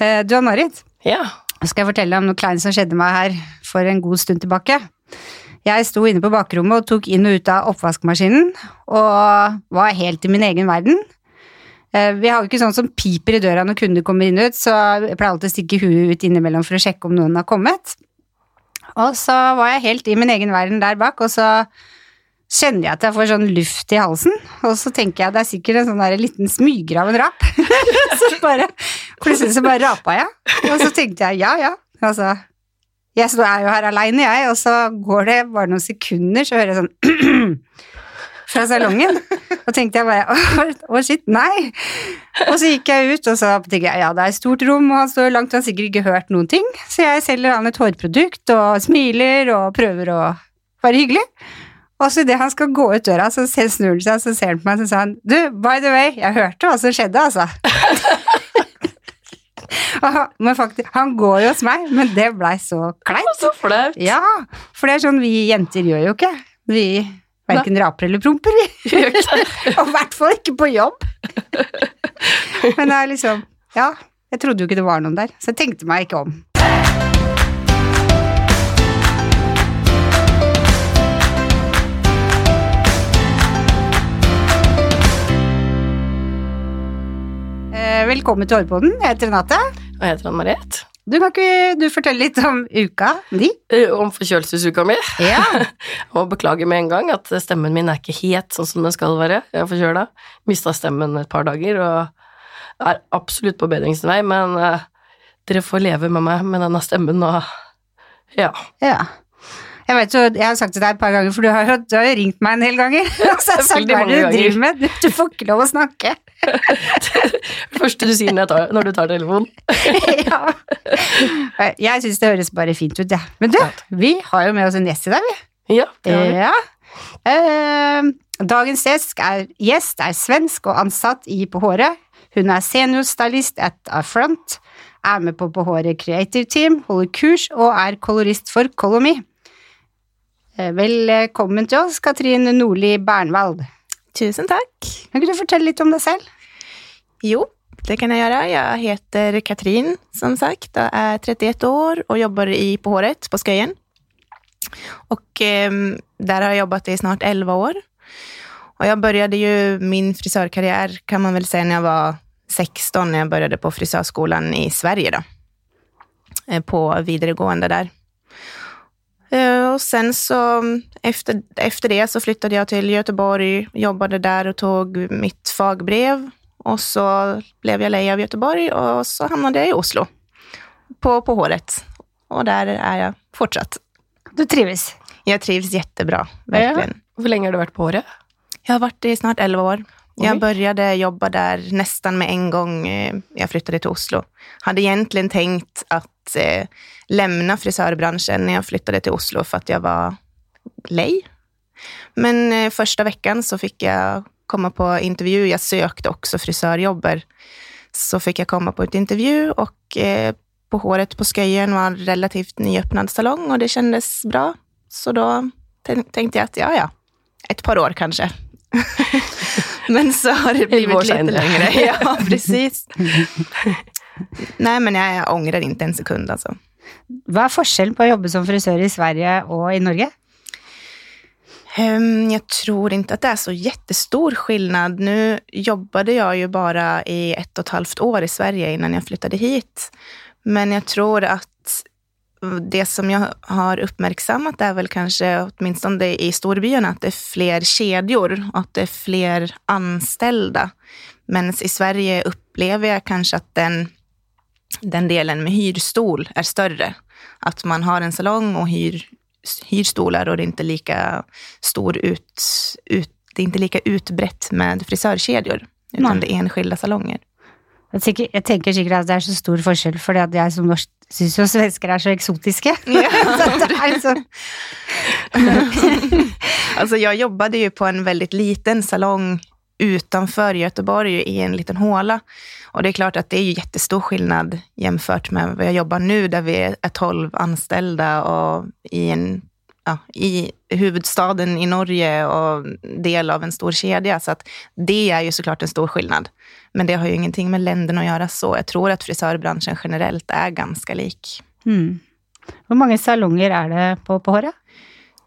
Eh, Du Ann-Marit, Ja. nå skal jeg fortelle om noe kleint som skjedde meg her for en god stund tilbake. Jeg sto inne på bakrommet og tok inn og ut av oppvaskmaskinen, og var helt i min egen verden. Eh, Vi har jo ikke sånn som piper i døra når kunder kommer inn og ut, så jeg pleier alltid å stikke huet ut innimellom for å sjekke om noen har kommet. Og så var jeg helt i min egen verden der bak, og så kjenner jeg at jeg får sånn luft i halsen, og så tenker jeg det er sikkert en sånn der liten smyger av en rap. så bare, plutselig så bare rapa jeg, og så tenkte jeg ja, ja, altså, jeg står- er jo her aleine, jeg, og så går det bare noen sekunder, så hører jeg sånn fra salongen, og tenkte jeg bare, å å, shit, nei. Og så gikk jeg ut, og så tenkte jeg, ja, det er et stort rom, og han står langt, og har sikkert ikke hørt noen ting, så jeg selger han et hårprodukt, og smiler, og prøver å være hyggelig. Og så idet han skal gå ut døra, så ser- snur han seg, så ser han på meg, så sa han, du, by the way, jeg hørte hva som skjedde, altså. Han- men faktisk, han går jo hos meg, men det blei så kleint. Så flaut. Ja, for det er sånn vi jenter gjør jo ikke. Vi verken raper eller promper, vi. Og i hvert fall ikke på jobb. Men det er liksom Ja, jeg trodde jo ikke det var noen der, så jeg tenkte meg ikke om. Velkommen til Hårpodden. Jeg heter Renate. Og jeg heter Ann-Mariette. Du kan ikke du fortelle litt om uka di? Eh, Om forkjølelsesuka mi. Ja. Og beklager med en gang at stemmen min er ikke helt sånn som den skal være. Jeg er forkjøla. Mista stemmen et par dager og er absolutt på bedringsvei, men eh, dere får leve med meg med denne stemmen og ja. Ja. Jeg vet jeg har sagt det deg et par ganger, for du har jo, du har jo ringt meg en del ganger. Og så har jeg sagt Veldig hva du driver med, du, du får ikke lov å snakke. Det første du sier når, du tar telefonen. ja. Jeg syns det høres bare fint ut, jeg. Ja. Men du, vi har jo med oss en gjest i dag, vi. Ja, det har vi. Ja. Eh, dagens gjest er, gjest er svensk og ansatt i På håret. Hun er seniorstylist at Affront, er med på På håret Creative Team, holder kurs og er kolorist for Colomy. Eh, Velkommen til oss, Katrin Nordli Bernvald. Tusen tack. Kan du fortelle litt om deg selv? Jo, det kan jag göra. Jag heter Katrin, som sagt, och är 31 år och jobbar i På håret på Sköjen. Och eh, där har jag jobbat i snart 11 år. Och jag började ju min frisörkarriär, kan man väl säga, när jag var 16, när jag började på frisörskolan i Sverige då. Eh, På vidaregående där. Eh, Och sen så efter, efter det så flyttade jag till Göteborg, jobbade där och tog mitt fagbrev. Och så blev jag lej av Göteborg och så hamnade jag i Oslo på, på håret. Och där är jag fortsatt. Du trives? Jag trivs jättebra, verkligen. Hvor lenge har du vært på håret? Jag har varit i snart 11 år. Jag började jobba där nästan med en gång eh, jag flyttade till Oslo. Hade egentligen tänkt att eh, lämna frisörbranschen när jag flyttade till Oslo för att jag var lej. Men eh, första veckan så fick jag komma på intervju. Jag sökte också frisörjobber. Så fick jag komma på ett intervju och eh, på håret på Sköjen var en relativt nyöppnad salong och det kändes bra. Så då tän- tänkte jag att ja, ja, ett par år kanske. men så har det blivit lite längre. Ja, precis. Nej, men jag ångrar inte en sekund alltså. Hva er forskjellen på å jobbe som frisør i Sverige og i Norge? Ehm, Jag tror inte att det är så jättestor skillnad. Nu jobbade jag ju bara i ett och ett halvt år i Sverige innan jag flyttade hit. Men jag tror att det som jag har uppmärksammat är väl kanske, åtminstone i storbyarna, att det är fler kedjor och att det är fler anställda. Men i Sverige upplever jag kanske att den, den delen med hyrstol är större. Att man har en salong och hyr, hyr stolar och det är inte lika stor ut, ut, det är inte lika utbrett med frisörkedjor, utan Nej. det är enskilda salonger. Jeg tenker, sikkert at det er så stor forskjell, at jeg som norsk syns jo svensker er så eksotiske. så det er liksom Alltså jag jobbade ju på en väldigt liten salong utanför Göteborg i en liten håla. Och det är klart att det är ju jättestor skillnad jämfört med vad jag jobbar nu där vi är 12 anställda och i en ja, i huvudstaden i Norge och del av en stor kedja. Så att det är ju såklart en stor skillnad. Men det har ju ingenting med länderna att göra så. Jag tror att frisörbranschen generellt är ganska lik. Mm. Hur många salonger är det på, på håret?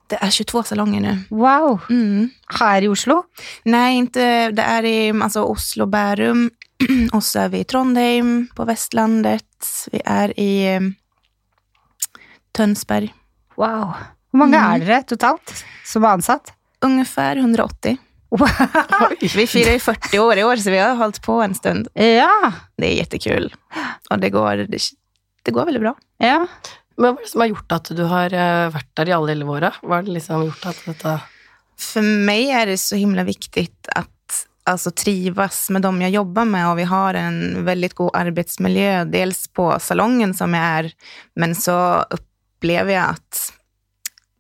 Det är 22 salonger nu. Wow! Mm. Här i Oslo? Nej, inte. Det är i alltså, Oslo, Bärum och så är vi i Trondheim på Västlandet. Vi är i eh, Tönsberg. Wow. Hur många Mm. är det totalt som är ansatt? Ungefär 180. Wow. Vi firar ju 40 år i år, så vi har hållit på en stund. Ja, Det är jättekul. Och det går, det, det går väldigt bra. ja. Men hva er det som har gjort at du har eh, vært der i alle elleve åra? Hva har det liksom gjort at dette För mig är det så himla viktigt att alltså, trivas med dem jag jobbar med och vi har en väldigt god arbetsmiljö. Dels på salongen som jag är, men så upplever jag att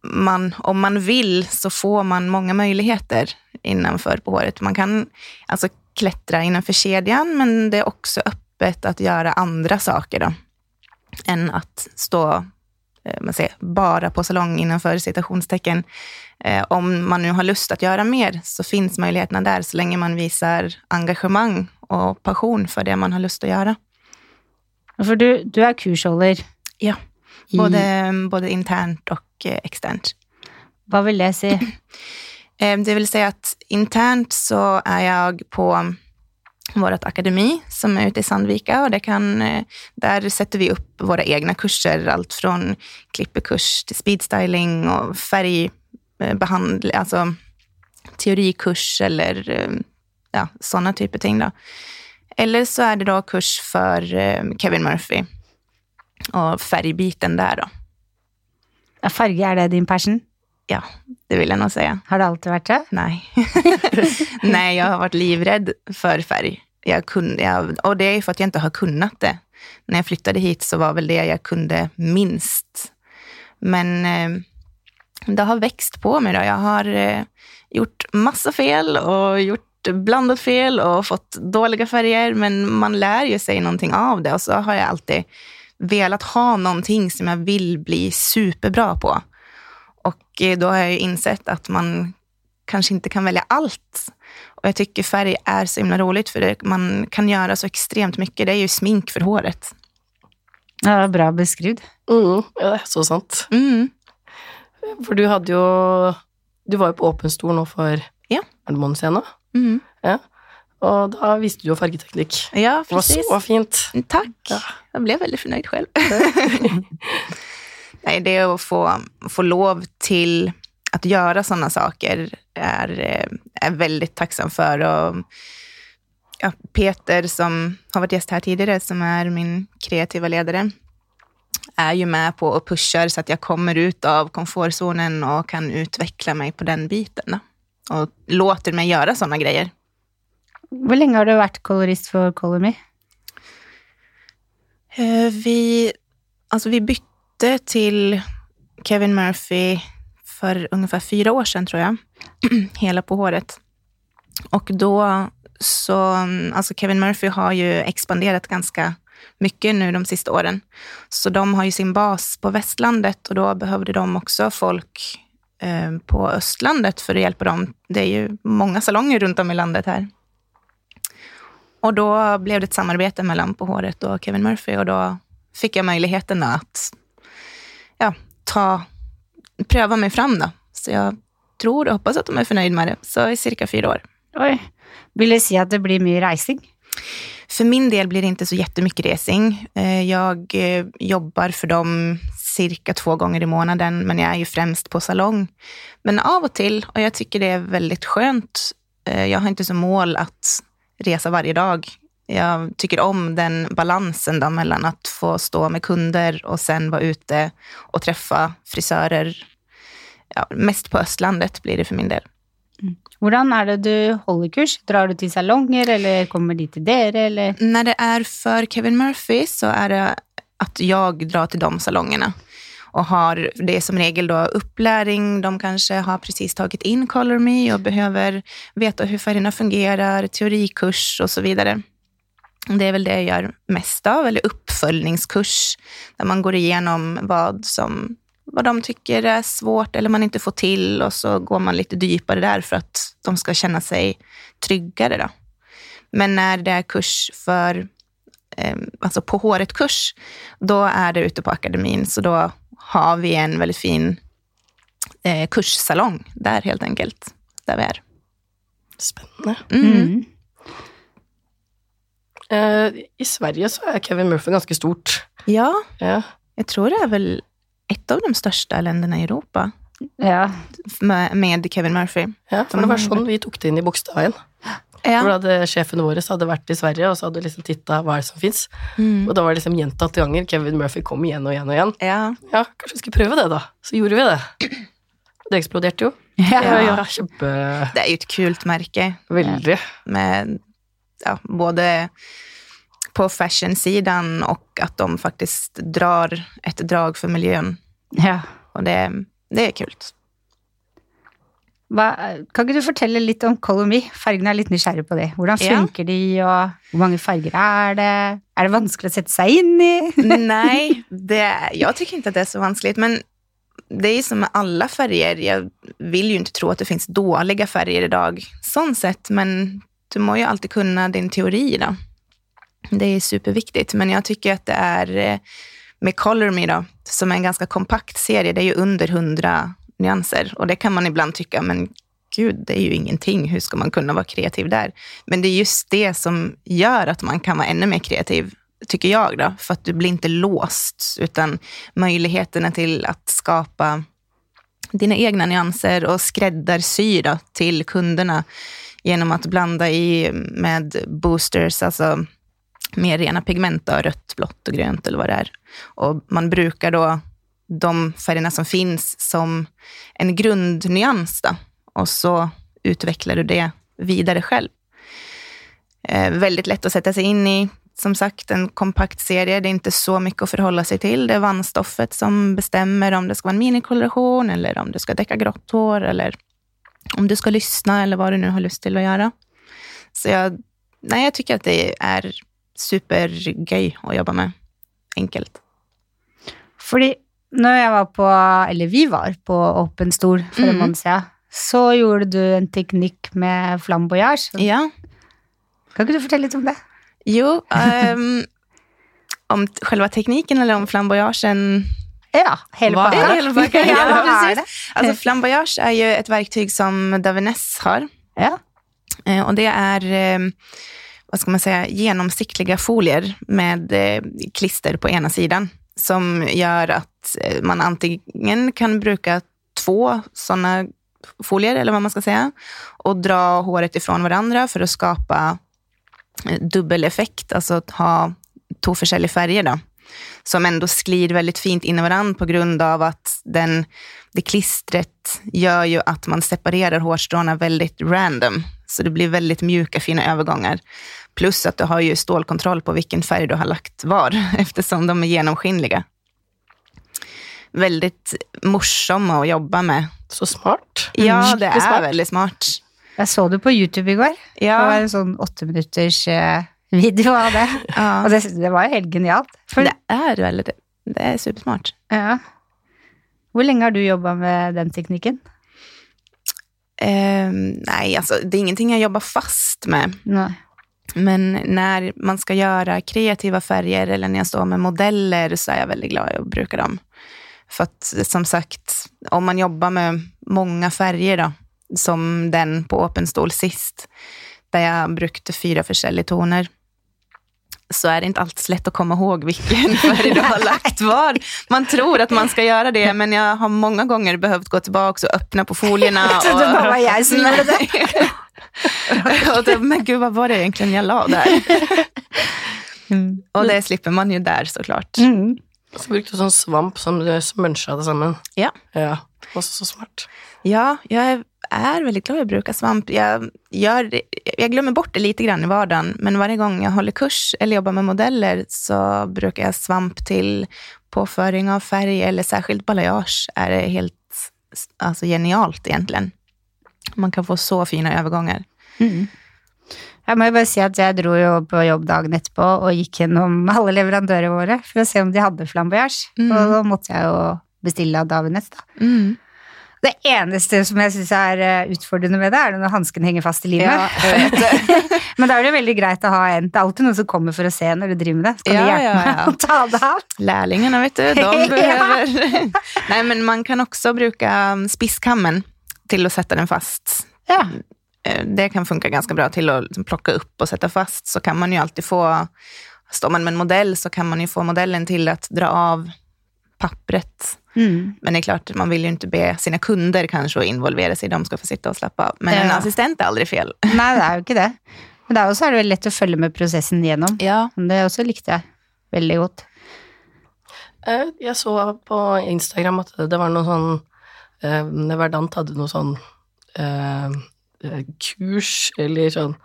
man, om man vill så får man många möjligheter innanför på håret. Man kan alltså klättra innanför kedjan, men det är också öppet att göra andra saker då, än att stå eh, man säger, bara på salong innanför citationstecken. Eh, om man nu har lust att göra mer så finns möjligheterna där så länge man visar engagemang och passion för det man har lust att göra. För du, du är kurshåller. Ja, I, både, både internt och eh, externt. Vad vill det säga? Eh, Det vill säga att internt så är jag på vårt akademi som är ute i Sandvika och det kan, eh, där sätter vi upp våra egna kurser, allt från klippekurs till speedstyling och färgbehandling, alltså teorikurs eller ja, sådana typer av ting. Då. Eller så är det då kurs för Kevin Murphy och färgbiten där då. Färg, är det din passion? Ja, det vill jag nog säga. Har det alltid varit det? Nej. Nej, jag har varit livrädd för färg. Jag kunde, jag, och det är för att jag inte har kunnat det. När jag flyttade hit så var väl det jag kunde minst. Men eh, det har växt på mig. Då. Jag har eh, gjort massa fel och gjort blandat fel och fått dåliga färger, men man lär ju sig någonting av det. Och så har jag alltid velat ha någonting som jag vill bli superbra på. Och eh, då har jag ju insett att man kanske inte kan välja allt. Och jag tycker färg är så himla roligt för det, man kan göra så extremt mycket. Det är ju smink för håret. Ja, bra beskrivet. mm, Ja, så sant. Mm. For du hadde jo Du var jo på åpen stor nå for Ja. Er det måned siden nå? Og da viste du jo fargeteknikk. Ja, Det var precis. så fint. Tack. Ja. Jag blev väldigt förnöjd själv. Nej, det att få, få lov till att göra sådana saker är, eh, är väldigt tacksam för. Och, ja, Peter, som har varit gäst här tidigare, som är min kreativa ledare, är ju med på och pushar så att jag kommer ut av komfortzonen och kan utveckla mig på den biten. Då. Och låter mig göra sådana grejer. Hur länge har du varit kolorist för Color Me? Eh, vi, alltså vi bytte till Kevin Murphy för ungefär fyra år sedan, tror jag. Hela på håret. Och då så, alltså Kevin Murphy har ju expanderat ganska mycket nu de sista åren. Så de har ju sin bas på västlandet och då behövde de också folk eh, på östlandet för att hjälpa dem. Det är ju många salonger runt om i landet här. Och då blev det ett samarbete mellan På håret och Kevin Murphy och då fick jag möjligheten att ja, ta, pröva mig fram. Då. Så jag tror och hoppas att de är förnöjda med det. Så i cirka fyra år. Oj. Vill det säga att det blir mycket racing? För min del blir det inte så jättemycket racing. Eh, Jag eh, jobbar för dem cirka två gånger i månaden, men jag är ju främst på salong. Men av och till, och jag tycker det är väldigt skönt. Eh, Jag har inte som mål att resa varje dag. Jag tycker om den balansen då mellan att få stå med kunder och sen vara ute och träffa frisörer. Ja, mest på östlandet blir det för min del. Hvordan är det du håller kurs? Drar du till salonger eller kommer de till er? Eller? När det är för Kevin Murphy så är det att jag drar till de salongerna och har, det är som regel då upplärning. de kanske har precis tagit in Color Me och behöver veta hur färgerna fungerar, teorikurs och så vidare. Det är väl det jag gör mest av, eller uppföljningskurs, där man går igenom vad som vad de tycker är svårt eller man inte får till och så går man lite djupare där för att de ska känna sig tryggare. Då. Men när det är kurs för, eh, alltså på håret-kurs, då är det ute på akademin, så då har vi en väldigt fin eh, kurssalong där helt enkelt, där vi är. Spännande. Mm. Mm. Eh, I Sverige så är Kevin Murphy ganska stort. Ja, Ja. jag tror det är väl ett av de största länderna i Europa Ja. med, med Kevin Murphy. Ja, for det var sånn vi tok det inn i Bogstadveien. Hvor Ja. hadde sjefen vår hadde vært i Sverige, og så hadde liksom titta hva er det som fins. Mm. Og da var det liksom gjentatte ganger Kevin Murphy kom igjen og igjen og igjen. ja. Ja, kanskje vi skulle prøve det, da. Så gjorde vi det. Det eksploderte jo. Ja. Ja, ja, kjempe... Det är ju ett kul märke. Veldig. med ja, både på fashion-sidan och att de faktiskt drar ett drag för miljön. ja. Och det, det är kul. Hva, kan ikke du fortelle litt om Color Me? Fargene er litt nysgjerrig på det. Hvordan Ja. funker de, og hvor mange farger er det? Er det vanskelig å sette seg inn i? Nej, det, jag tycker inte att det är så vanskligt. Men det är som med alla färger. Jag vill ju inte tro att det finns dåliga färger idag, sånt sett. Men du må ju alltid kunna din teori då. Det är superviktigt. Men jag tycker att det är eh, med Color Me då, som är en ganska kompakt serie. Det är ju under 100 nyanser. Och det kan man ibland tycka, men gud, det är ju ingenting. Hur ska man kunna vara kreativ där? Men det är just det som gör att man kan vara ännu mer kreativ, tycker jag. Då, för att du blir inte låst, utan möjligheterna till att skapa dina egna nyanser och skräddarsy då, till kunderna genom att blanda i med boosters, alltså mer rena pigment, då, rött, blått och grönt eller vad det är. Och man brukar då de färgerna som finns som en grundnyans då, och så utvecklar du det vidare själv. Eh, väldigt lätt att sätta sig in i. Som sagt, en kompakt serie. Det är inte så mycket att förhålla sig till. Det är vannstoffet som bestämmer om det ska vara en minikoloration eller om du ska täcka grått hår eller om du ska lyssna eller vad du nu har lust till att göra. Så jag, nej, jag tycker att det är supergøy att jobba med. Enkelt. Fordi når jeg var på, eller vi var på Åpen Stol for en Mhm. måned siden, så gjorde du en teknikk med flamboyage. Ja, Kan ikke du fortelle litt om det? jo. ehm, om själva tekniken eller om flamboyagen Ja, Hela pakka, ja, ja? Alltså flamboyage är ju ett verktyg som Davines har. Ja. Eh, Och det är, eh, vad ska man säga, genomsiktliga folier med eh, klister på ena sidan som gör att Eh, man antingen kan bruka två sådana folier, eller vad man ska säga, och dra håret ifrån varandra för att skapa eh, dubbeleffekt, alltså att ha två forskjellige färger då, som ändå sklir väldigt fint in i varandra på grund av att den, det klistret gör ju att man separerar hårstråna väldigt random. Så det blir väldigt mjuka, fina övergångar. Plus att du har ju stålkontroll på vilken färg du har lagt var, eftersom de är genomskinliga. Väldigt morsamma att jobba med. Så smart. Ja, det är smart. väldigt smart. Jeg så det på YouTube i går. Det var Ja, en sånn åtte minutters eh, video av det. ja. Og det, det var jo helt genialt. For, det är väldigt, det är supersmart. ja. Hvor lenge har du jobba med den teknikken? Ehm, nej, alltså det är ingenting jag jobbar fast med. Nei. Men när man ska göra kreativa färger eller när jag står med modeller så är jag väldigt glad att bruka dem. För att som sagt, om man jobbar med många färger då, som den på Open Stol sist, där jag brukade fyra forskjellige toner, så är det inte alltid lätt att komma ihåg vilken färg du har lagt var. Man tror att man ska göra det, men jag har många gånger behövt gå tillbaka och öppna på folierna. Trodde det bara var jag som gjorde det. och då, men gud, vad var det egentligen jag la där? Och det slipper man ju där såklart. Mm. Så brukte du sånn svamp som du smønsja det sammen. Ja. Ja, Også så smart. Ja, jag är, väldigt glad i att bruka svamp. Jag, gör, jag glömmer bort det lite grann i vardagen, men varje gång jag håller kurs eller jobbar med modeller så brukar jag svamp till påföring av färg eller särskilt balayage är det helt alltså, genialt egentligen. Man kan få så fina övergångar. Mm. Jeg må jo bare si at jeg dro jo på jobb dagen etterpå og gikk gjennom alle leverandørene våre for å se om de hadde flamboyage. Mm. Og da måtte jeg jo bestille av Davinets. Da. Mm. Det eneste som jeg syns er eh, utfordrende med det, er når hansken henger fast i limet. Ja, Men da er det veldig greit å ha en. Det er alltid noen som kommer for å se når du driver med det. Skal Ja, du hjelpe ja, meg ja. å ta det av? Lärlingarna, vet du, de behöver... Nej, men man kan också bruka um, spisskammen till att sätta den fast. Ja. Eh, Det kan funka ganska bra till att liksom plocka upp och sätta fast. Så kan man ju alltid få, står man med en modell så kan man ju få modellen till att dra av pappret. Mm. Men det är klart, man vill ju inte be sina kunder kanske att involvera sig, de ska få sitta och slappa av. Men en Ja. assistent är aldrig fel. Nei, det er jo ikke det. Men det også er det vel lett å følge med prosessen gjennom. Ja. Det også likte jeg veldig godt. Eh, Jeg så på Instagram at det var noe sånn eh, Verdant hadde noe sånn eh, eh, kurs, eller sånn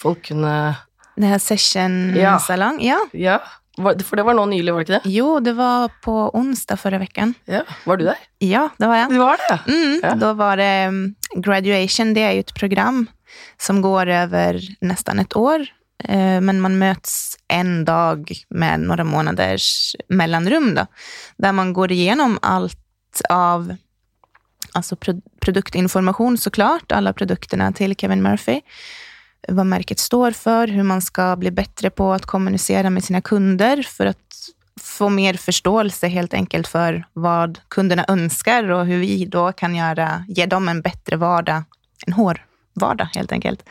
Folk kunne Det här session Ja. ja. Ja, for det var nå nylig, var det ikke det? Jo, det var på onsdag förra veckan. Ja, Var du der? Ja, det var jag. Du var det? Mm, Ja. Då var det Graduation, det är ju ett program som går över nästan ett år. Eh, Men man möts en dag med några månaders mellanrum då, där man går igenom allt av alltså pro- produktinformation såklart, alla produkterna till Kevin Murphy, vad märket står för, hur man ska bli bättre på att kommunicera med sina kunder för att få mer förståelse helt enkelt för vad kunderna önskar och hur vi då kan göra, ge dem en bättre vardag, en hårvardag helt enkelt.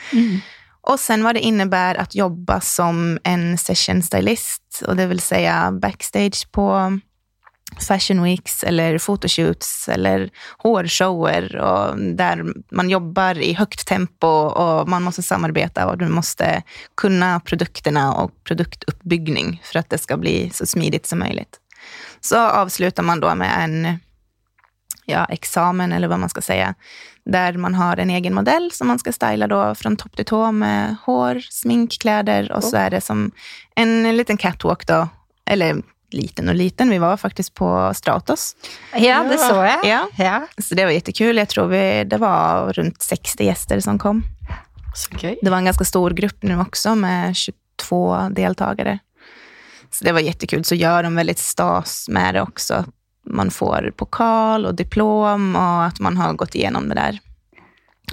Och sen vad det innebär att jobba som en session stylist, och det vill säga backstage på fashion weeks eller fotoshoots eller hårshower och där man jobbar i högt tempo och man måste samarbeta och du måste kunna produkterna och produktuppbyggning för att det ska bli så smidigt som möjligt. Så avslutar man då med en ja, examen eller vad man ska säga, där man har en egen modell som man ska styla då från topp till tå med hår, smink, kläder och så är det som en liten catwalk då, eller liten och liten, vi var faktiskt på Stratos. Ja, det så jeg. Ja. Ja. Så det var jättekul. Jag tror vi, det var runt 60 gäster som kom. Gøy. Det var en ganska stor grupp nu också med 22 deltagare. Så det var jättekul. Så gör de väldigt stas med det också. Man får pokal och diplom och att man har gått igenom det där.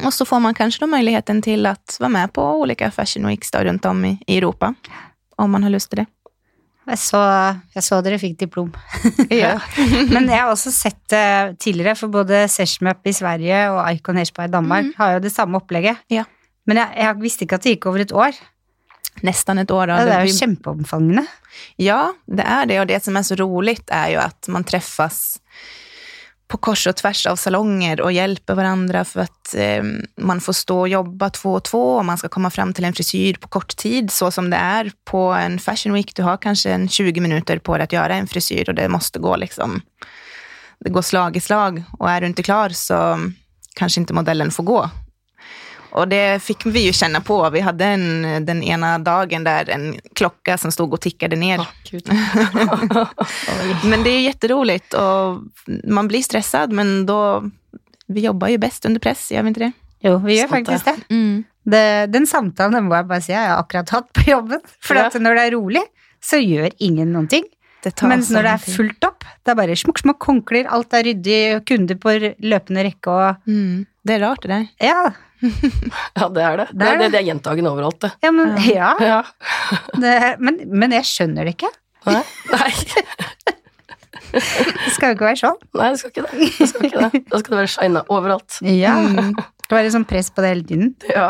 Och så får man kanske då möjligheten till att vara med på olika Fashion Weeks då, runt om i, i Europa. Om man har lust till det. Så, jeg så dere fikk diplom. Ja. Men jeg har også sett det tidligere, for både Seshmap i Sverige og Icon Hairspa i Danmark har jo det samme opplegget. Ja. Men jeg, jeg visste ikke at det gikk over et år. Nästan ett år. Då. Ja, det er jo kjempeomfangende. Ja, det är det. Och det som är så roligt är ju att man träffas på kors och tvärs av salonger och hjälper varandra för att eh, man får stå och jobba två och två och man ska komma fram till en frisyr på kort tid, så som det är på en fashion week. Du har kanske en 20 minuter på dig att göra en frisyr och det måste gå liksom, det går slag i slag och är du inte klar så kanske inte modellen får gå. Och det fick vi ju känna på. Vi hade en, den ena dagen där en klocka som stod och tickade ner. Gud. Men det är jätteroligt och man blir stressad, men då, vi jobbar ju bäst under press, gör vi inte det? Jo, vi gjør Sant det. faktisk det. Den samtalen den må jeg bare si jeg har akkurat hatt på jobben. For Ja. at når det er rolig, så gjør ingen noen ting. Det tar Mens når det tid. fullt opp, det er bare smukk, smukk, håndklær, alt er ryddig, kunder på løpende rekke og Mm. Det är rart det där. Ja, Ja, det er det. Det er er, det, det. det er gjentagende overalt, det. ja men, ja, Ja. det, men, men jeg skjønner det ikke. Nei. Nei. Det skal jo ikke være sånn. Nei, det skal ikke det. det, skal ikke det. Da skal det være shina overalt. Ja. Det var liksom press på det hele tiden. Ja.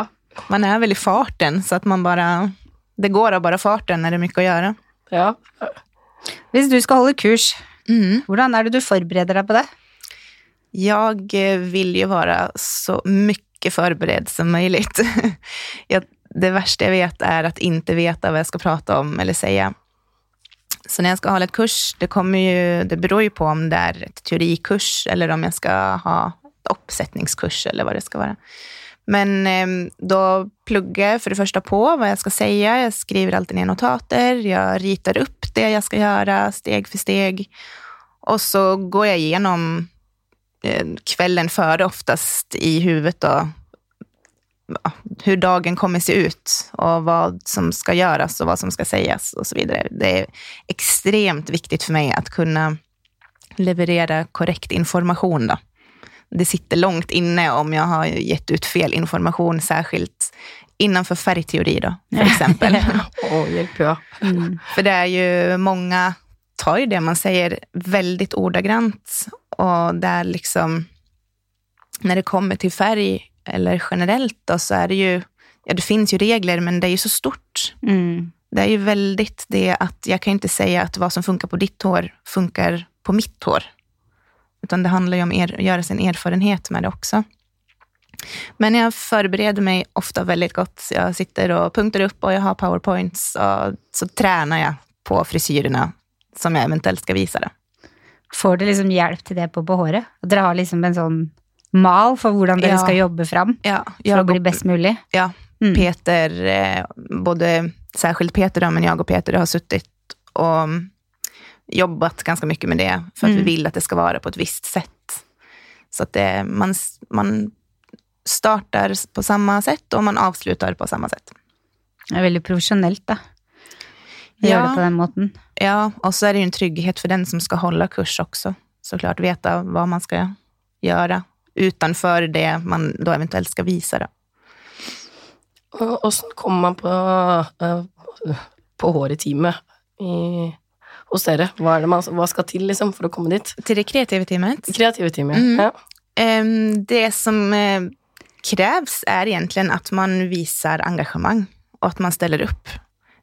Man är väl i farten, så att man bara... Det går av bara farten när det är mycket att göra. ja. Hvis du skal holde kurs, Mm. hvordan er det du forbereder deg på det? Jag eh, vill ju vara så mycket förberedd som möjligt. jag, det värsta jag vet är att inte veta vad jag ska prata om eller säga. Så när jag ska hålla ett kurs, det, kommer ju, det beror ju på om det är ett teorikurs eller om jag ska ha ett uppsättningskurs eller vad det ska vara. Men ehm, då pluggar jag för det första på vad jag ska säga. Jag skriver alltid ner notater. Jag ritar upp det jag ska göra steg för steg. Och så går jag igenom kvällen före oftast i huvudet då, hur dagen kommer se ut och vad som ska göras och vad som ska sägas och så vidare. Det är extremt viktigt för mig att kunna leverera korrekt information. Då. Det sitter långt inne om jag har gett ut fel information, särskilt innanför färgteori då, för exempel. Åh, hjälp ja. Mm. för det är ju många tar ju det man säger väldigt ordagrant och där liksom när det kommer till färg eller generellt då, så är det ju, ja det finns ju regler men det är ju så stort. Mm. Det är ju väldigt det att jag kan inte säga att vad som funkar på ditt hår funkar på mitt hår. Utan det handlar ju om er, att göra sin erfarenhet med det också. Men jag förbereder mig ofta väldigt gott. Jag sitter och punktar upp och jag har powerpoints och så tränar jag på frisyrerna som jag eventuellt ska visa. Det. Får du liksom hjälp till det på på håret? Att dere har liksom en sånn mal for hvordan dere Ja. skal jobbe fram Ja, jag å bli best mulig? Ja, Mm. Peter, eh, både särskilt Peter då, men jag och Peter har suttit och jobbat ganska mycket med det för att Mm. vi vill att det ska vara på ett visst sätt. Så att det, man, man startar på samma sätt och man avslutar på samma sätt. Det er veldig profesjonelt, da. Å gjøre Ja. det på den måten. Ja, och så är det ju en trygghet för den som ska hålla kurs också. Såklart veta vad man ska göra utanför det man då eventuellt ska visa. Då. Og Åssen kommer man på, eh, på håret-teamet i- hos dere? Hva, er det man, hva skal til liksom, for å komme dit? Till det kreativa teamet. Kreative teamet. Mm. Ja. Det som eh, krävs är egentligen att man visar engagemang och att man ställer upp.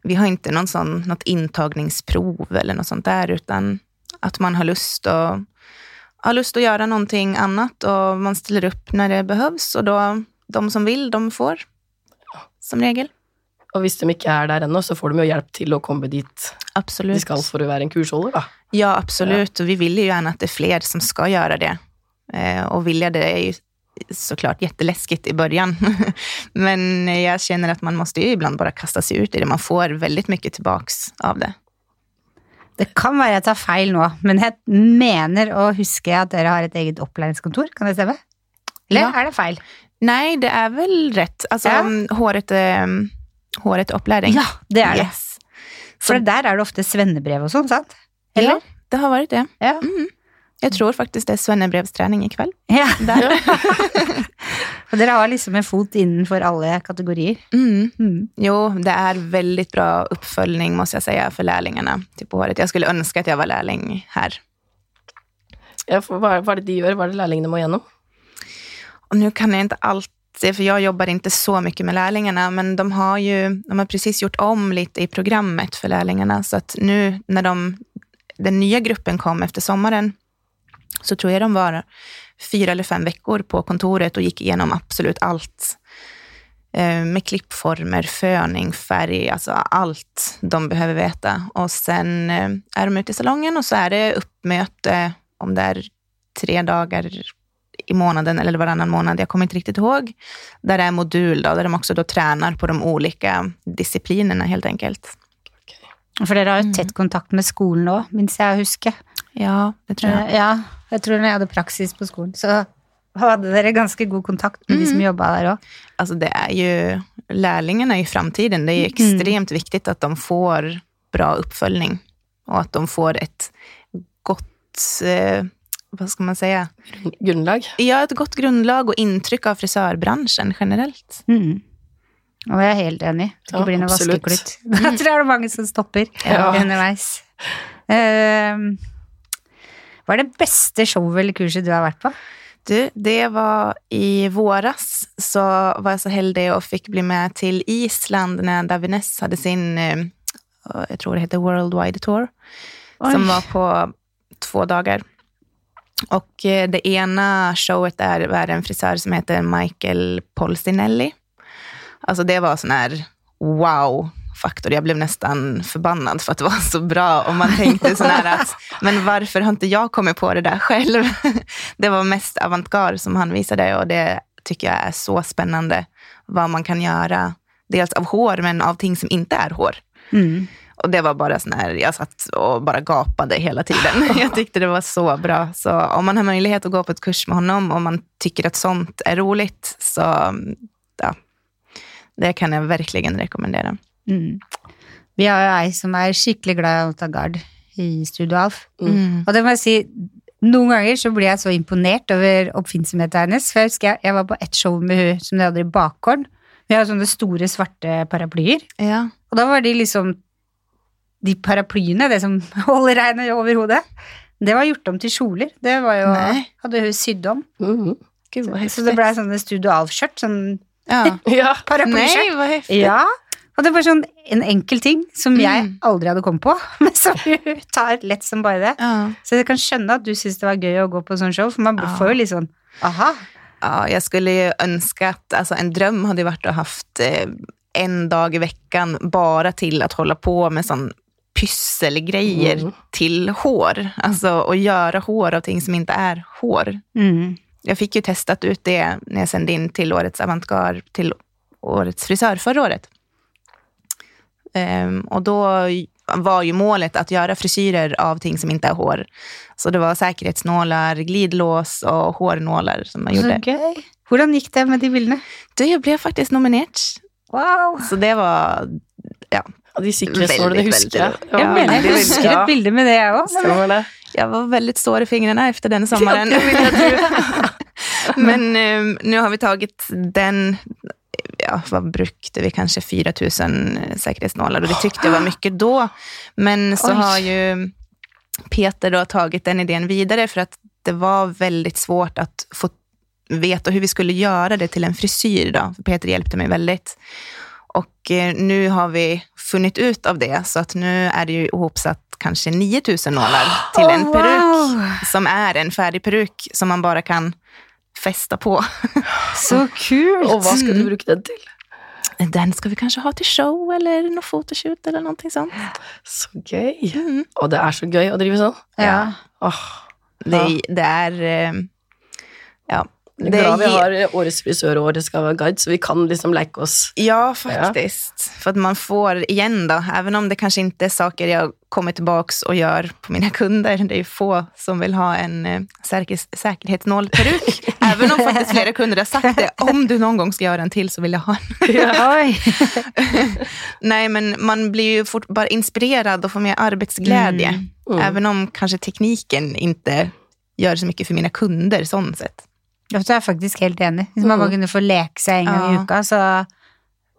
Vi har inte någon sån, något intagningsprov eller något sånt där, utan att man har lust, och, har lust att göra någonting annat och man ställer upp när det behövs. Och då, de som vill, de får, som regel. Og hvis de ikke er der ennå, så får de jo hjelp til å komme dit de Absolut. skal for å være en kursholder, da. Ja, absolut. Och vi vill ju gärna att det är fler som ska göra det. Eh, och vilja det är ju såklart jätteläskigt i början. Men jag känner att man måste ju ibland bara kasta sig ut i det. Man får väldigt mycket tillbaks av det. Det kan være jeg tar feil nå, men jeg mener å huske at dere har et eget opplæringskontor. Kan det stemme? Eller Ja. er det feil? Nej, det är väl rätt. Alltså, Ja. mm, håret, eh, håret är uppläring. Ja, det er det. Yes. For der er det ofte svennebrev og sånn, sant? Eller? Ja, det har varit det. Ja. Mm. Jag tror faktiskt det är svennebrevsträning ikväll. ja. Där. Og dere har liksom en fot innenfor alle kategorier. Mm. Mm. Jo, det är väldigt bra uppföljning måste jag säga för lärlingarna till på håret. Jag skulle önska att jag var lärling här. Ja, hva, hva er det de gjør? Hva er det lærlingene må gjennom? Och nu kan jag inte alltid, för jag jobbar inte så mycket med lärlingarna, men de har ju de har precis gjort om lite i programmet för lärlingarna. Så att nu när de, den nya gruppen kom efter sommaren, så tror jag de var fyra eller fem veckor på kontoret och gick igenom absolut allt. Eh, Med klippformer, föning, färg, alltså allt de behöver veta. Och sen eh, är de ute i salongen och så är det uppmöte, om det är tre dagar i månaden eller varannan månad, jag kommer inte riktigt ihåg. Där det är modul, då, där de också då tränar på de olika disciplinerna helt enkelt. For dere har jo tett kontakt med skolen òg, minst jeg husker. Ja, det tror jag. Eh, Ja, jeg tror når jeg hadde praksis på skolen, så hadde dere ganske god kontakt med de som jobba der òg. Alltså det är ju, lärlingarna i framtiden, det är ju extremt viktigt att de får bra uppföljning och att de får ett gott, eh, vad ska man säga, Grunnlag? ja, ett gott grundlag och intryck av frisörbranschen generellt. Mm. Og jeg er helt enig. Det Ja, blir noe absolutt. vaskeklutt. Da tror det er mange som stopper Ja. Eh, hva er det beste showet eller kurset du har vært på? Du, det var i våras så var jag så heldig och fick bli med till Island när Davines hade sin, eh, jag tror det heter Worldwide Tour, som Oj. var på två dagar. Och eh, det ena showet där var en frisör som heter Michael Polsinelli. Alltså det var sån här wow-faktor. Jag blev nästan förbannad för att det var så bra. Och man tänkte sån här att, men varför har inte jag kommit på det där själv? Det var mest avantgarde som han visade och det tycker jag är så spännande. Vad man kan göra, dels av hår, men av ting som inte är hår. Mm. Och det var bara sån här, jag satt och bara gapade hela tiden. Jag tyckte det var så bra. Så om man har möjlighet att gå på ett kurs med honom, om man tycker att sånt är roligt, så ja, det kan jag verkligen rekommendera. Mm. Vi har jo ei som er skikkelig glad i å ta gard i Studio Alf. Mm. Og det må jeg si, Noen ganger så blir jeg så imponert over oppfinnsomheten hennes. For jeg husker jeg, jeg var på ett show med hun som de hadde i bakgården. Vi har sånne store, svarte paraplyer. Ja. Og da var de liksom De paraplyene, det som holder regnet over hodet, det var gjort om til kjoler. Det var jo Nei. Hadde hun sydd om. Mhm. Gud vad Så det blei sånne Studio Alf-skjørt. Sånn Ja. Ja. paraplyskjørt. Ja. Og det var sånn en enkel ting som jeg Mm. aldri hadde kommet på, men som hun tar lett som bare det. Ja. Så jeg kan skjønne at du syns det var gøy å gå på sånn show, for man får jo litt sånn aha. Ja, jag skulle ju önska att, alltså en dröm hade varit att ha haft eh, en dag i veckan bara till att hålla på med sån pysselgrejer Mm. till hår. Alltså att göra hår av ting som inte är hår. Mm. Jag fick ju testat ut det när jag sände in till årets avantgarde, till årets frisör förra året. Ehm, och då var ju målet att göra frisyrer av ting som inte är hår. Så det var säkerhetsnålar, glidlås och hårnålar som man gjorde. gøy. Hvordan gikk det med de bildene? Du, jag blev faktiskt nominerad. Wow. Så det var Ja, de sikkerhetsnålene Veldig, husker Ja, Jeg mener, jeg husker et bilde med det, òg. Det. Jag var väldigt sår i fingrarna efter den sommaren. Det jag. Men eh, nu har vi tagit den, ja, vad brukade vi, kanske 4 000 säkerhetsnålar och det tyckte jag var mycket då. Men så Oj. har ju Peter då tagit den idén vidare för att det var väldigt svårt att få veta hur vi skulle göra det till en frisyr. Då. För Peter hjälpte mig väldigt. Och eh, nu har vi funnit ut av det, så att nu är det ju ihopsatt kanske 9000 nålar till en Oh, peruk wow. som är en färdig peruk som man bara kan fästa på. Så kult. Og hva skal du bruke den til? Den ska vi kanske ha till show eller någon photoshoot eller någonting sånt. Så gøy. Mm. Og det er så gøy å drive sånn. Ja. Åh, Det, det är, eh, ja. Det glad vi ger- har årets frisør og årets guide, så vi kan liksom leke oss. Ja, faktiskt. För att man får igen då, även om det kanske inte är saker jag kommer tillbaks och gör på mina kunder. Det är ju få som vill ha en eh, säker, säkerhetsnålperuk. även om faktiskt flera kunder har sagt det. Om du någon gång ska göra en till så vill jag ha en. Nej, men man blir ju fort, bara inspirerad och får mer arbetsglädje. Mm. Mm. Även om kanske tekniken inte gör så mycket för mina kunder, sånt sett. Ja, så er jeg faktisk helt enig. Hvis man Mm. bare kunne få leke seg en gang i uka, så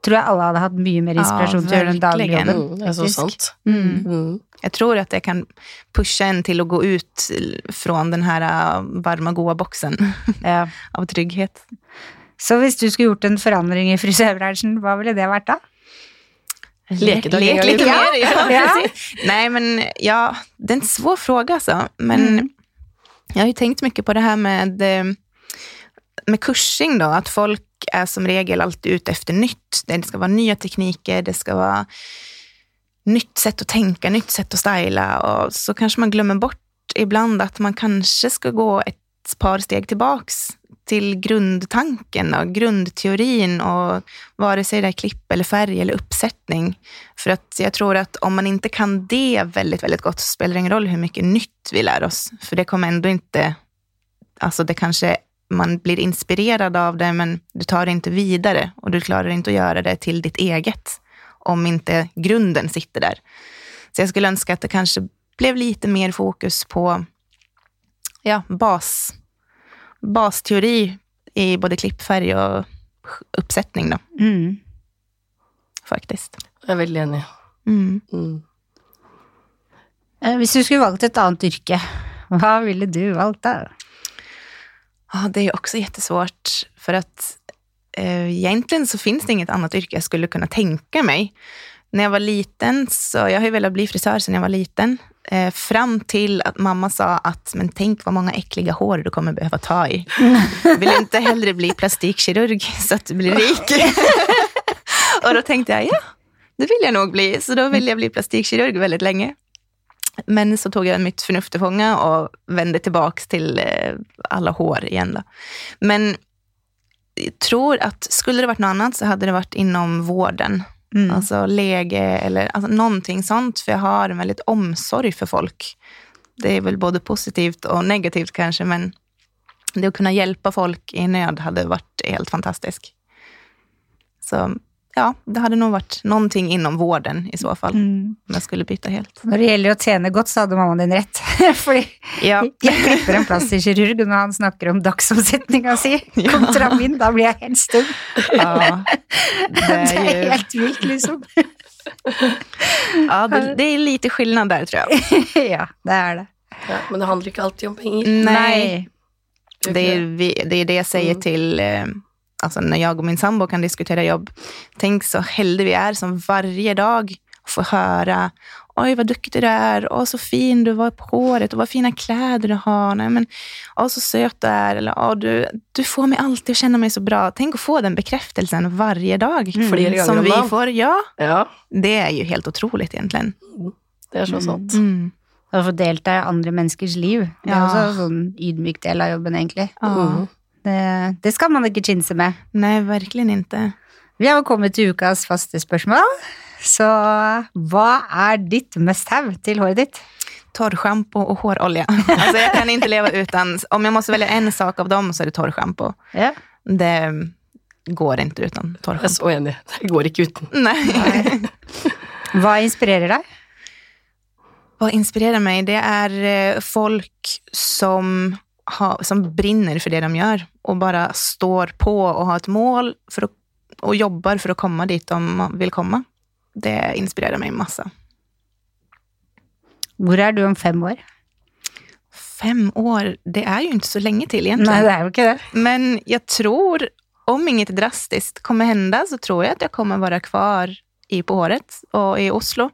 tror jeg alle hadde hatt mye mer inspirasjon Ja, til å gjøre den jobben. Mm, det er så sant. Mm. Mm. Jag tror att det kan pusha en till att gå ut från den här äh, varma, goa boxen Ja. av trygghet. Så hvis du skulle gjort en forandring i frisørbransjen, hva ville det? Lekedag en Lek i lite veckan. mer. Ja, Ja. Nej, men ja, det är en svår fråga alltså. Men Mm. jag har ju tänkt mycket på det här med, eh, med kursing då, att folk är som regel alltid ute efter nytt. Det ska vara nya tekniker, det ska vara nytt sätt att tänka, nytt sätt att styla och så kanske man glömmer bort ibland att man kanske ska gå ett par steg tillbaks till grundtanken och grundteorin och vare sig det är klipp eller färg eller uppsättning. För att jag tror att om man inte kan det väldigt, väldigt gott så spelar det ingen roll hur mycket nytt vi lär oss. För det kommer ändå inte, alltså det kanske, man blir inspirerad av det men du tar det inte vidare och du klarar inte att göra det till ditt eget om inte grunden sitter där. Så jag skulle önska att det kanske blev lite mer fokus på ja, bas, basteori i både klippfärg och uppsättning då, Mm. faktiskt. Er veldig enig. Mm. Mm. Eh, Hvis du skulle valgt et annet yrke, hva ville du valgt da? Ja, det är också jättesvårt för att eh, egentligen så finns det inget annat yrke jag skulle kunna tänka mig. När jag var liten, så jag har ju velat bli frisör sedan jag var liten, eh, fram till att mamma sa att men tänk vad många äckliga hår du kommer behöva ta i. Vill du inte hellre bli plastikkirurg så att du blir rik? och då tänkte jag, ja, det vill jag nog bli. Så då ville jag bli plastikkirurg väldigt länge. Men så tog jag mitt förnuft till fånga och vände tillbaks till eh, alla hår igen. Då. Men jag tror att skulle det varit något annat så hade det varit inom vården. Mm. Alltså läge eller alltså någonting sånt. För jag har en väldigt omsorg för folk. Det är väl både positivt och negativt kanske, men det att kunna hjälpa folk i nöd hade varit helt fantastiskt. Så ja, det hade nog varit någonting inom vården i så fall. Mm. Om jag skulle byta helt. Når det gjelder å tjene godt, så hadde mammaen din rett. Fordi Ja, jeg klipper en plastisk kirurg når han snakker om dagsomsetninga si kontra min. Da blir jeg helt stum. ja, det Det är ju, helt vilt, liksom. ja det, det är lite skillnad där tror jag. ja, det er det. Ja, men det handler ikke alltid om penger. Nej, det är, vi, det är det jag säger Mm. till, eh, alltså när jag och min sambo kan diskutera jobb. Tänk så heldiga vi är som varje dag får höra Oj, vad duktig du är. Åh, så fin du var på håret och vad fina kläder du har. Nej, men, åh, så söt du är. Eller, åh, du, du får mig alltid att känna mig så bra. Tänk att få den bekräftelsen varje dag. Gånger Som om vi får. Ja, Ja, det är ju helt otroligt egentligen. det er så sant. Mm. Å få delta i andre menneskers liv. Det er Ja. også en sånn ydmyk del av jobben, egentlig. Ja. Det, det skal man ikke chinse med. Nej, verkligen inte. Vi har jo kommet til ukas faste spørsmål. Så hva er ditt must have til håret ditt? Torrschampo och hårolja. Alltså jag kan inte leva utan, om jag måste välja en sak av dem så är det torrschampo. Ja. Det går inte utan Jeg er torrschampo. så enig. Det går ikke uten. Nej. Hva inspirerer deg? Vad inspirerar mig? Det är eh, folk som, har, som brinner för det de gör och bara står på och har ett mål för att, och jobbar för att komma dit de vill komma. Det inspirerar mig massa. Hvor er du om fem år? Fem år, det är ju inte så länge till egentligen. Nei, det jo ikke det. Men jag tror, om inget drastiskt kommer hända, så tror jag att jag kommer vara kvar i på håret och i Oslo.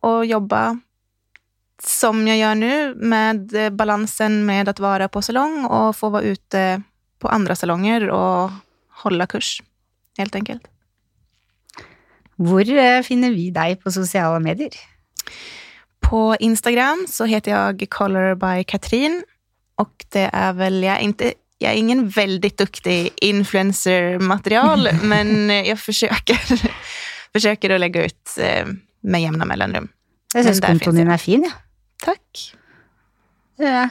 Och jobba som jag gör nu med eh, balansen med att vara på salong och få vara ute på andra salonger och hålla kurs, helt enkelt. Hvor eh, finner vi deg på sosiale medier? På Instagram så heter jag Color by Katrin och det är väl, jag är, inte, jag är ingen väldigt duktig influencer-material, men jag försöker, försöker att lägga ut eh, med jämna mellanrum. Syns der kontoen finnes din er fin, ja. Tack. ja.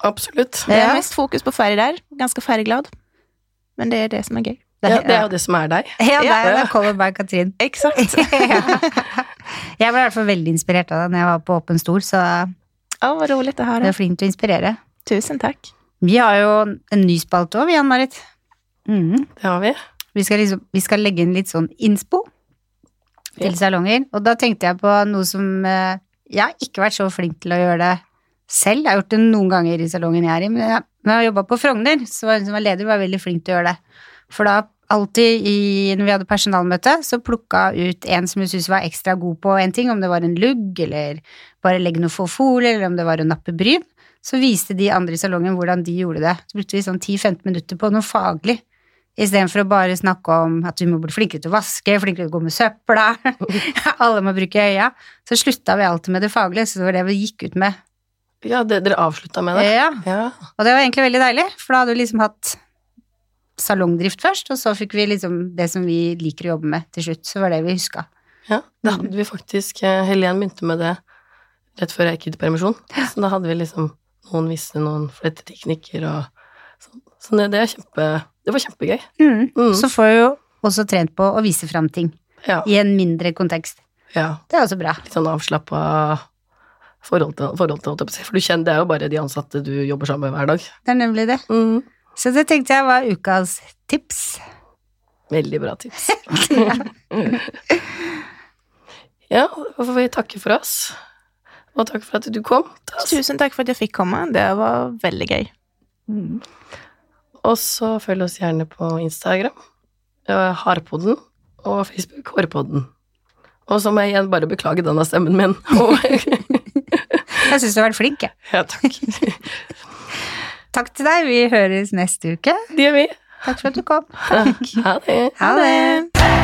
Absolutt. Det är mest fokus på färg där, ganska färgglad. Men det är det som är gøy. Ja, det er jo det som er deg. Ja, det er Ja. det. By Katrin. Exakt. Jeg ble i hvert fall veldig inspirert av deg når jeg var på Åpen Stol, så Ja, vad roligt att du er höra. flink til å inspirere. Tusen tack. Vi har jo en ny spalte òg, vi, Ann-Marit. Mhm. Det har vi. Vi skal, liksom, vi skal legge inn litt sånn inspo til Ja. salonger. Og da tenkte jeg på noe som eh, Jeg har ikke vært så flink til å gjøre det selv. Jeg har gjort det noen ganger i salongen jeg er i, men jeg, når jeg jobba på Frogner, så var hun som var leder, var veldig flink til å gjøre det. For da alltid i, når vi hadde personalmøte, så plukka ut en som hun syntes var ekstra god på en ting, om det var en lugg, eller bare legge noe for folie, eller om det var å nappe bryn. Så viste de andre i salongen hvordan de gjorde det. Så brukte vi sånn 10-15 minutter på noe faglig. Istedenfor å bare snakke om at vi må bli flinkere til å vaske, flinkere til å gå med søpla, alle må bruke øya. Så slutta vi alltid med det faglige, så det var det vi gikk ut med. Ja, det, dere avslutta med det? Ja, Ja. og det var egentlig veldig deilig, for da hadde vi liksom hatt salongdrift først, og så fikk vi liksom det som vi liker å jobbe med til slutt. Så var det vi huska. ja. Da hadde vi faktisk eh, Helen begynte med det rett før jeg gikk ut i permisjon. Så da hadde vi liksom Noen visste noen fletteteknikker og sånn. Så det, det er kjempe Det var kjempegøy. Mm. Mm. Så får vi jo også trent på å vise fram ting Ja. i en mindre kontekst. ja. Det er også bra. Litt sånn avslappa forhold til, forhold til jeg. For du kjenner, det er jo bare de ansatte du jobber sammen med hver dag. Det er nemlig det. Mm. Så det tenkte jeg var ukas tips. Veldig bra tips. ja, da får vi takke for oss. Og takk for at du kom. Tusen tack för att jag fick komma. Det var väldigt gøy. Og så følg oss gjerne på Instagram, Harpodden, og Facebook, Hårpodden. Og så må jeg igjen bare beklage denne stemmen min. Jeg syns du har vært flink, jeg. ja, takk. Takk til deg. Vi høres neste uke. Det gjør vi. Takk for at du kom. Ha det. Ha det.